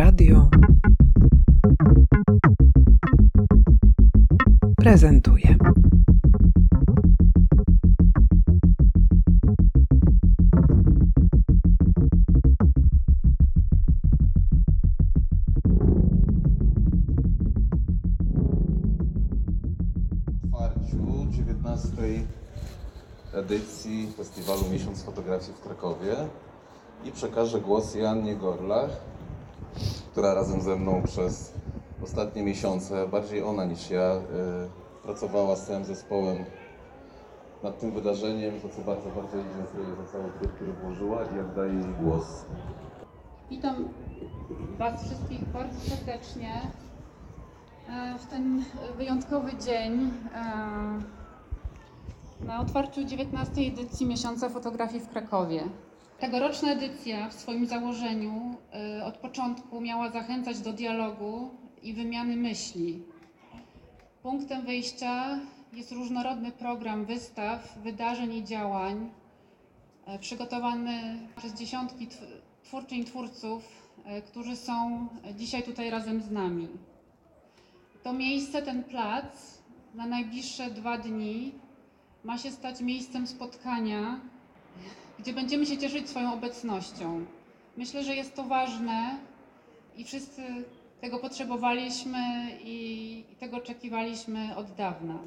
Radio prezentuje. otwarciu 19 edycji Festiwalu Miesiąc Fotografii w Krakowie i przekażę głos Jannie Gorlach, która razem ze mną przez ostatnie miesiące, bardziej ona niż ja, y, pracowała z całym zespołem nad tym wydarzeniem, za co bardzo, bardzo jej dziękuję za cały trud, który włożyła i oddaję jej głos. Witam Was wszystkich bardzo serdecznie e, w ten wyjątkowy dzień e, na otwarciu 19 edycji Miesiąca Fotografii w Krakowie. Tegoroczna edycja w swoim założeniu e, od początku miała zachęcać do dialogu i wymiany myśli. Punktem wyjścia jest różnorodny program wystaw, wydarzeń i działań, e, przygotowany przez dziesiątki tw- twórczyń twórców, e, którzy są dzisiaj tutaj razem z nami. To miejsce, ten plac na najbliższe dwa dni ma się stać miejscem spotkania, gdzie będziemy się cieszyć swoją obecnością. Myślę, że jest to ważne i wszyscy tego potrzebowaliśmy i tego oczekiwaliśmy od dawna.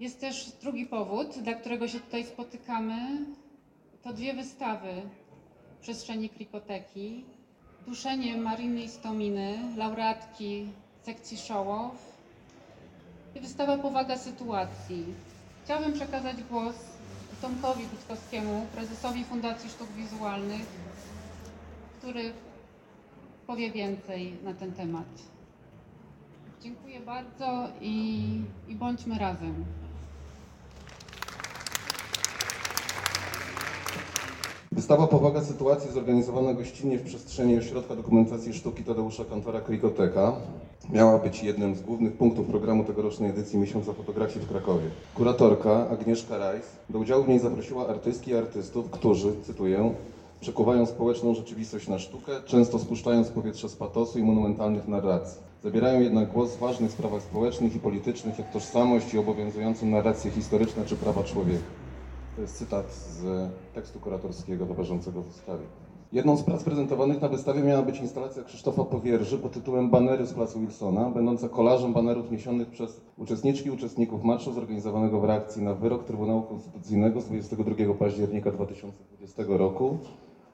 Jest też drugi powód, dla którego się tutaj spotykamy. To dwie wystawy w przestrzeni Krikoteki. Duszenie Mariny Istominy, laureatki sekcji Szołow i wystawa Powaga sytuacji. Chciałabym przekazać głos Tomkowi Gutkowskiemu, prezesowi Fundacji Sztuk Wizualnych, który powie więcej na ten temat. Dziękuję bardzo i, i bądźmy razem. Wystawa Powaga Sytuacji zorganizowana gościnnie w przestrzeni Ośrodka Dokumentacji Sztuki Tadeusza Kantora Krikoteka miała być jednym z głównych punktów programu tegorocznej edycji Miesiąca Fotografii w Krakowie. Kuratorka Agnieszka Rajs do udziału w niej zaprosiła artystki i artystów, którzy, cytuję, przekuwają społeczną rzeczywistość na sztukę, często spuszczając powietrze z patosu i monumentalnych narracji. Zabierają jednak głos w ważnych sprawach społecznych i politycznych, jak tożsamość i obowiązujące narracje historyczne czy prawa człowieka. To jest cytat z tekstu kuratorskiego towarzyszącego wystawie. Jedną z prac prezentowanych na wystawie miała być instalacja Krzysztofa Powierzy pod tytułem Banery z Placu Wilsona, będąca kolażem banerów niesionych przez uczestniczki i uczestników marszu zorganizowanego w reakcji na wyrok Trybunału Konstytucyjnego z 22 października 2020 roku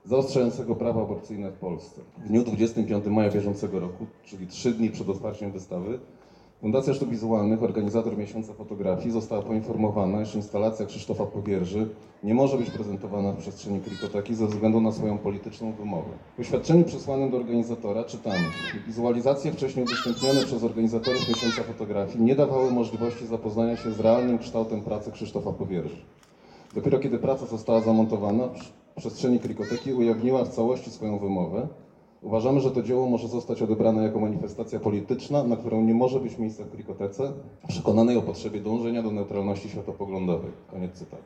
zaostrzającego prawa aborcyjne w Polsce. W dniu 25 maja bieżącego roku, czyli trzy dni przed otwarciem wystawy, Fundacja Sztuk Wizualnych, organizator Miesiąca Fotografii, została poinformowana, iż instalacja Krzysztofa Powierzy nie może być prezentowana w przestrzeni Krikoteki ze względu na swoją polityczną wymowę. W oświadczeniu przesłanym do organizatora czytamy Wizualizacje wcześniej udostępnione przez organizatorów Miesiąca Fotografii nie dawały możliwości zapoznania się z realnym kształtem pracy Krzysztofa Powierzy. Dopiero kiedy praca została zamontowana, w przestrzeni Krikoteki ujawniła w całości swoją wymowę, Uważamy, że to dzieło może zostać odebrane jako manifestacja polityczna, na którą nie może być miejsca w Krikotece, przekonanej o potrzebie dążenia do neutralności światopoglądowej. Koniec cytatu.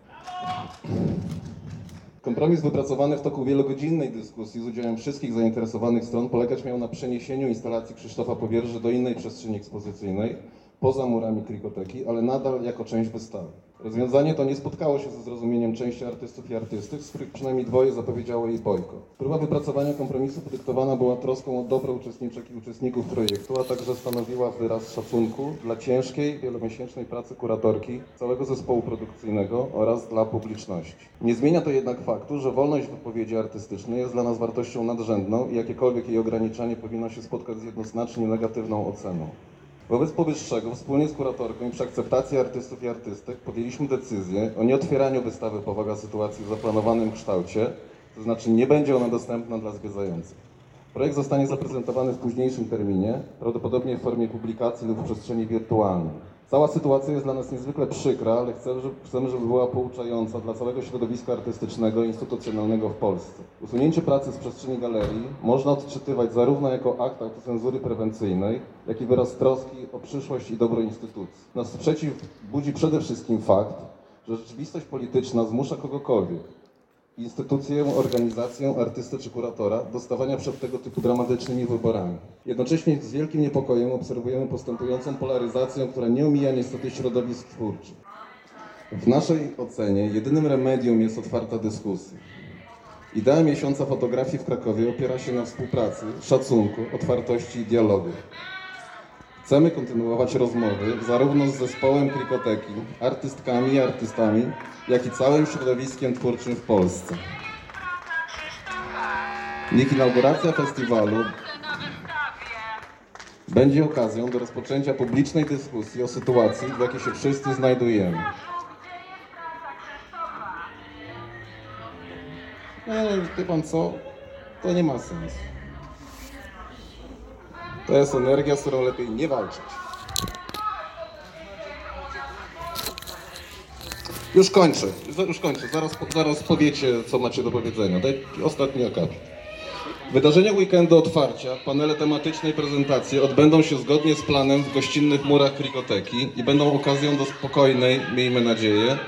Kompromis wypracowany w toku wielogodzinnej dyskusji z udziałem wszystkich zainteresowanych stron polegać miał na przeniesieniu instalacji Krzysztofa Powierzy do innej przestrzeni ekspozycyjnej, poza murami Krikoteki, ale nadal jako część wystawy. Rozwiązanie to nie spotkało się ze zrozumieniem części artystów i artystek, z których przynajmniej dwoje zapowiedziało jej bojkot. Próba wypracowania kompromisu podyktowana była troską o dobro uczestniczek i uczestników projektu, a także stanowiła wyraz szacunku dla ciężkiej, wielomiesięcznej pracy kuratorki, całego zespołu produkcyjnego oraz dla publiczności. Nie zmienia to jednak faktu, że wolność wypowiedzi artystycznej jest dla nas wartością nadrzędną i jakiekolwiek jej ograniczanie powinno się spotkać z jednoznacznie negatywną oceną. Wobec powyższego, wspólnie z kuratorką i przy akceptacji artystów i artystek podjęliśmy decyzję o nieotwieraniu wystawy Powaga Sytuacji w zaplanowanym kształcie, to znaczy nie będzie ona dostępna dla zwiedzających. Projekt zostanie zaprezentowany w późniejszym terminie, prawdopodobnie w formie publikacji lub w przestrzeni wirtualnej. Cała sytuacja jest dla nas niezwykle przykra, ale chcemy, żeby, była pouczająca dla całego środowiska artystycznego i instytucjonalnego w Polsce. Usunięcie pracy z przestrzeni galerii można odczytywać zarówno jako akt autocenzury prewencyjnej, jak i wyraz troski o przyszłość i dobro instytucji. Nas sprzeciw budzi przede wszystkim fakt, że rzeczywistość polityczna zmusza kogokolwiek, instytucję, organizację, artystę czy kuratora do stawania przed tego typu dramatycznymi wyborami. Jednocześnie z wielkim niepokojem obserwujemy postępującą polaryzację, która nie omija niestety środowisk twórczych. W naszej ocenie jedynym remedium jest otwarta dyskusja. Idea miesiąca fotografii w Krakowie opiera się na współpracy, szacunku, otwartości i dialogu. Chcemy kontynuować rozmowy zarówno z zespołem Krikoteki, artystkami i artystami, jak i całym środowiskiem twórczym w Polsce. Niech inauguracja festiwalu będzie okazją do rozpoczęcia publicznej dyskusji o sytuacji, w jakiej się wszyscy znajdujemy. Nie, wie pan co? To nie ma sensu. To jest energia, z którą lepiej nie walczyć. Już kończę, już kończę. Zaraz, zaraz powiecie, co macie do powiedzenia. Daj ostatni akapit. Wydarzenia weekendu otwarcia, panele tematyczne i prezentacje odbędą się zgodnie z planem w gościnnych murach Krikoteki i będą okazją do spokojnej, miejmy nadzieję,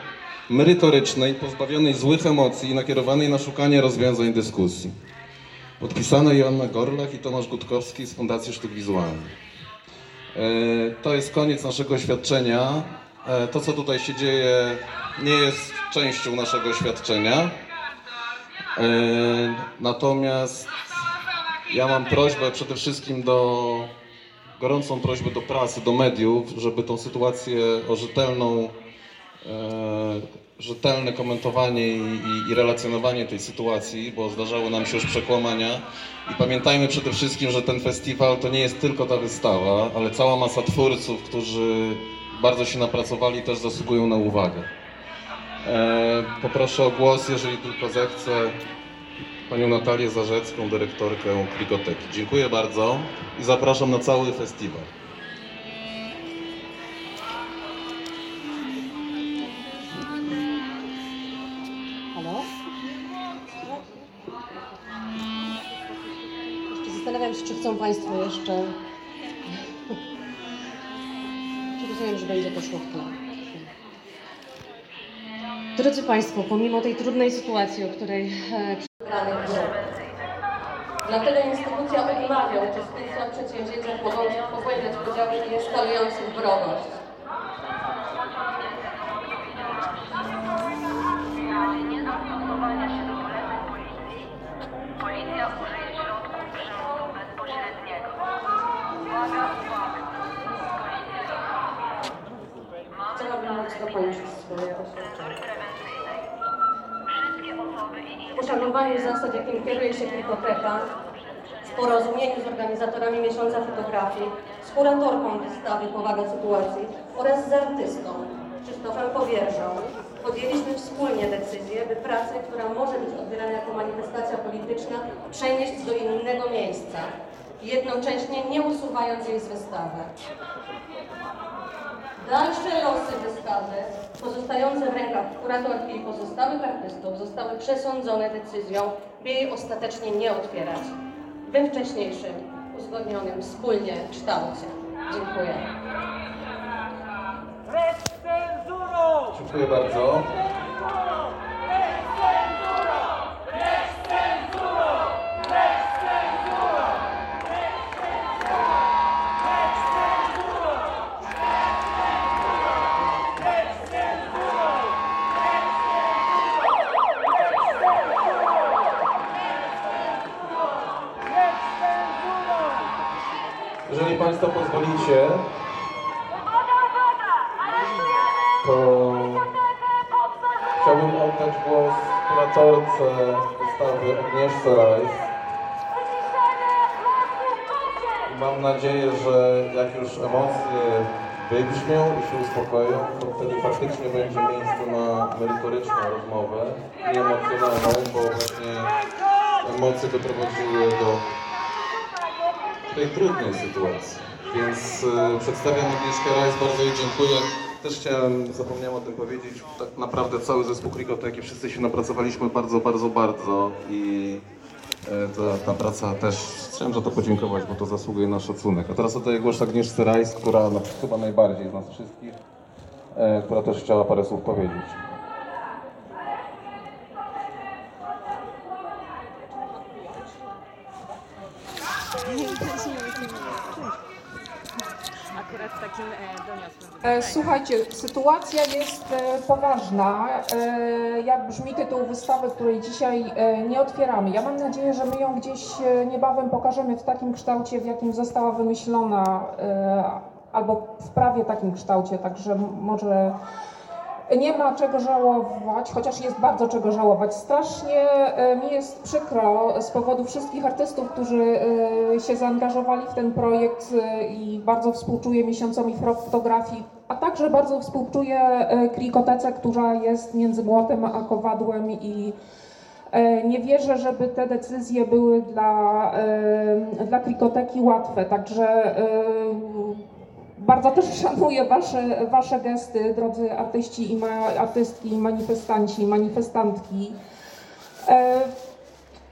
merytorycznej, pozbawionej złych emocji i nakierowanej na szukanie rozwiązań dyskusji. Podpisane Joanna Gorlach i Tomasz Gutkowski z Fundacji Sztuk Wizualnych. E, To jest koniec naszego oświadczenia. E, To, co tutaj się dzieje, nie jest częścią naszego oświadczenia. E, Natomiast ja mam prośbę przede wszystkim do, gorącą prośbę do prasy, do mediów, żeby tą sytuację o rzetelną, rzetelne komentowanie i, i, i relacjonowanie tej sytuacji, bo zdarzały nam się już przekłamania. I pamiętajmy przede wszystkim, że ten festiwal to nie jest tylko ta wystawa, ale cała masa twórców, którzy bardzo się napracowali, też zasługują na uwagę. E, poproszę o głos, jeżeli tylko zechce, panią Natalię Zarzecką, dyrektorkę Krigoteki. Dziękuję bardzo i zapraszam na cały festiwal. Czy chcą Państwo jeszcze. Czy rozumiem, że będzie to szło w tle. Drodzy Państwo, pomimo tej trudnej sytuacji, o której e, Dlatego instytucja odmawia uczestnictwa w przedsięwzięciach mogących pogłębiać podziały i eskalujących wrogość. Poszanowanie zasad, jakim kieruje się Klikoteka, w porozumieniu z organizatorami Miesiąca Fotografii, z kuratorką wystawy Powaga Sytuacji oraz z artystą Krzysztofem Powierzą podjęliśmy wspólnie decyzję, by pracę, która może być odbierana jako manifestacja polityczna, przenieść do innego miejsca, jednocześnie nie usuwając jej z wystawy. Dalsze losy wystawy, pozostające w rękach kuratorki i pozostałych artystów, zostały przesądzone decyzją, by jej ostatecznie nie otwierać we wcześniejszym, uzgodnionym wspólnie kształcie. Dziękuję. Dziękuję bardzo. Jeżeli Państwo pozwolicie, to chciałbym oddać głos kuratorce wystawy Agnieszce Rajs. I Mam nadzieję, że jak już emocje wybrzmią i się uspokoją, to wtedy faktycznie będzie miejsce na merytoryczną rozmowę i emocjonalną, bo właśnie emocje doprowadziły do tej trudnej sytuacji. Więc y, przedstawiam Agnieszkę Rajs, bardzo jej dziękuję. Też chciałem, zapomniałem o tym powiedzieć, tak naprawdę cały zespół Krikoteki, wszyscy się napracowaliśmy bardzo, bardzo, bardzo i e, ta, ta praca też, chciałem za to podziękować, bo to zasługuje na szacunek. A teraz oddaję głos Agnieszce Rajs, która no, chyba najbardziej z nas wszystkich, e, która też chciała parę słów powiedzieć. Nie. Akurat w takim e, doniosłym. E, Słuchajcie, sytuacja jest e, poważna. Jak brzmi tytuł wystawy, której dzisiaj nie otwieramy? Ja mam nadzieję, że my ją gdzieś niebawem pokażemy w takim kształcie, w jakim została wymyślona, albo w prawie takim kształcie, także może nie ma czego żałować, chociaż jest bardzo czego żałować. Strasznie e, mi jest przykro z powodu wszystkich artystów, którzy e, się zaangażowali w ten projekt e, i bardzo współczuję miesiącowi fotografii, a także bardzo współczuję Krikotece, która jest między młotem a kowadłem i nie wierzę, żeby te decyzje były dla, dla Krikoteki łatwe, także bardzo też szanuję wasze, wasze gesty, drodzy artyści i ma, artystki, manifestanci, manifestantki. E,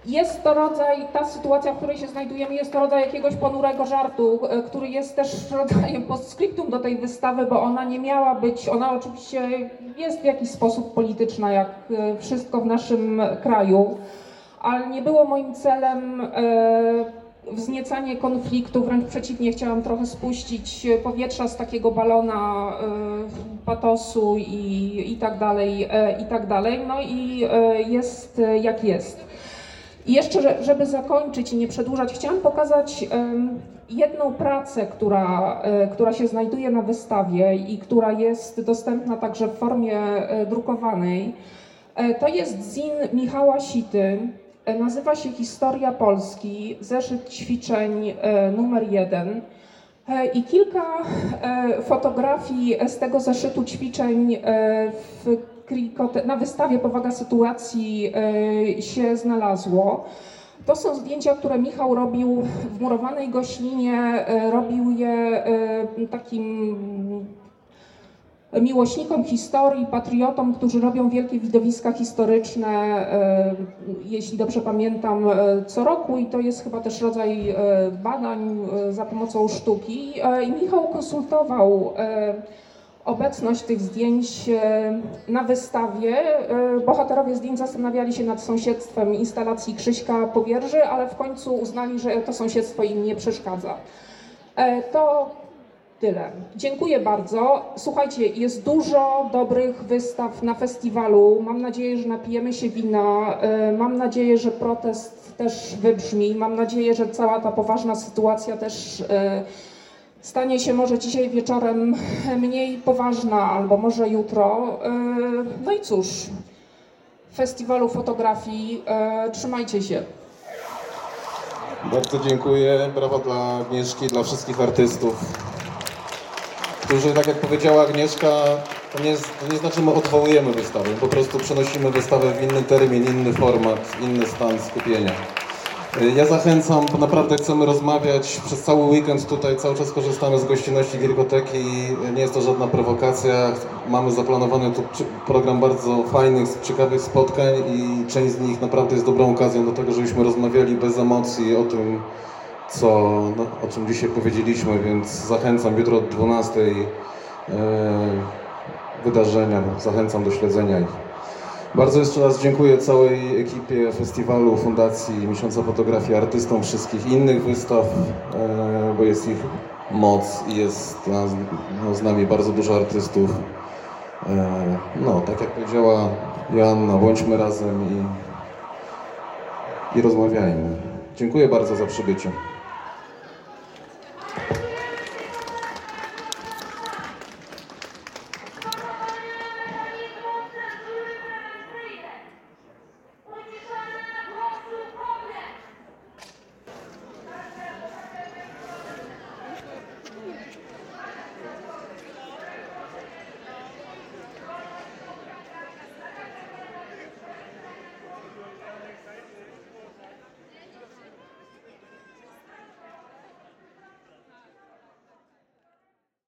Jest to rodzaj, ta sytuacja, w której się znajdujemy, jest to rodzaj jakiegoś ponurego żartu, e, który jest też rodzajem postscriptum do tej wystawy, bo ona nie miała być, ona oczywiście jest w jakiś sposób polityczna, jak e, wszystko w naszym kraju, ale nie było moim celem wzniecanie konfliktu, wręcz przeciwnie, chciałam trochę spuścić powietrza z takiego balona e, patosu i, i tak dalej, e, i tak dalej. No i e, jest jak jest. I jeszcze, że- żeby zakończyć i nie przedłużać, chciałam pokazać jedną pracę, która, która się znajduje na wystawie i która jest dostępna także w formie drukowanej. To jest zin Michała Sity. E, Nazywa się Historia Polski, zeszyt ćwiczeń e, numer jeden. E, I kilka fotografii z tego zeszytu ćwiczeń na wystawie Powaga Sytuacji się znalazło. To są zdjęcia, które Michał robił w murowanej goślinie. Robił je takim miłośnikom historii, patriotom, którzy robią wielkie widowiska historyczne, e, jeśli dobrze pamiętam, e, co roku i to jest chyba też rodzaj e, badań za pomocą sztuki. I Michał konsultował obecność tych zdjęć na wystawie. Bohaterowie zdjęć zastanawiali się nad sąsiedztwem instalacji Krzyśka Powierzy, ale w końcu uznali, że to sąsiedztwo im nie przeszkadza. To Tyle. Dziękuję bardzo. Słuchajcie, jest dużo dobrych wystaw na festiwalu. Mam nadzieję, że napijemy się wina. E, Mam nadzieję, że protest też wybrzmi. Mam nadzieję, że cała ta poważna sytuacja też e, stanie się może dzisiaj wieczorem mniej poważna, albo może jutro. E, No i cóż, festiwalu fotografii. Trzymajcie się. Bardzo dziękuję. Brawa dla Agnieszki, dla wszystkich artystów, którzy, tak jak powiedziała Agnieszka, to nie, to nie znaczy, my odwołujemy wystawę. Po prostu przenosimy wystawę w inny termin, inny format, inny stan skupienia. Ja zachęcam, bo naprawdę chcemy rozmawiać przez cały weekend tutaj, cały czas korzystamy z gościnności Wilgoteki i nie jest to żadna prowokacja. Mamy zaplanowany tu program bardzo fajnych, ciekawych spotkań i część z nich naprawdę jest dobrą okazją do tego, żebyśmy rozmawiali bez emocji o tym, co, no, o czym dzisiaj powiedzieliśmy, więc zachęcam jutro od 12 e, wydarzenia, zachęcam do śledzenia ich. Bardzo jeszcze raz dziękuję całej ekipie festiwalu, fundacji Miesiąca Fotografii, artystom wszystkich innych wystaw, e, bo jest ich moc i jest no, z nami bardzo dużo artystów. E, no, tak jak powiedziała Joanna, bądźmy razem i, i rozmawiajmy. Dziękuję bardzo za przybycie.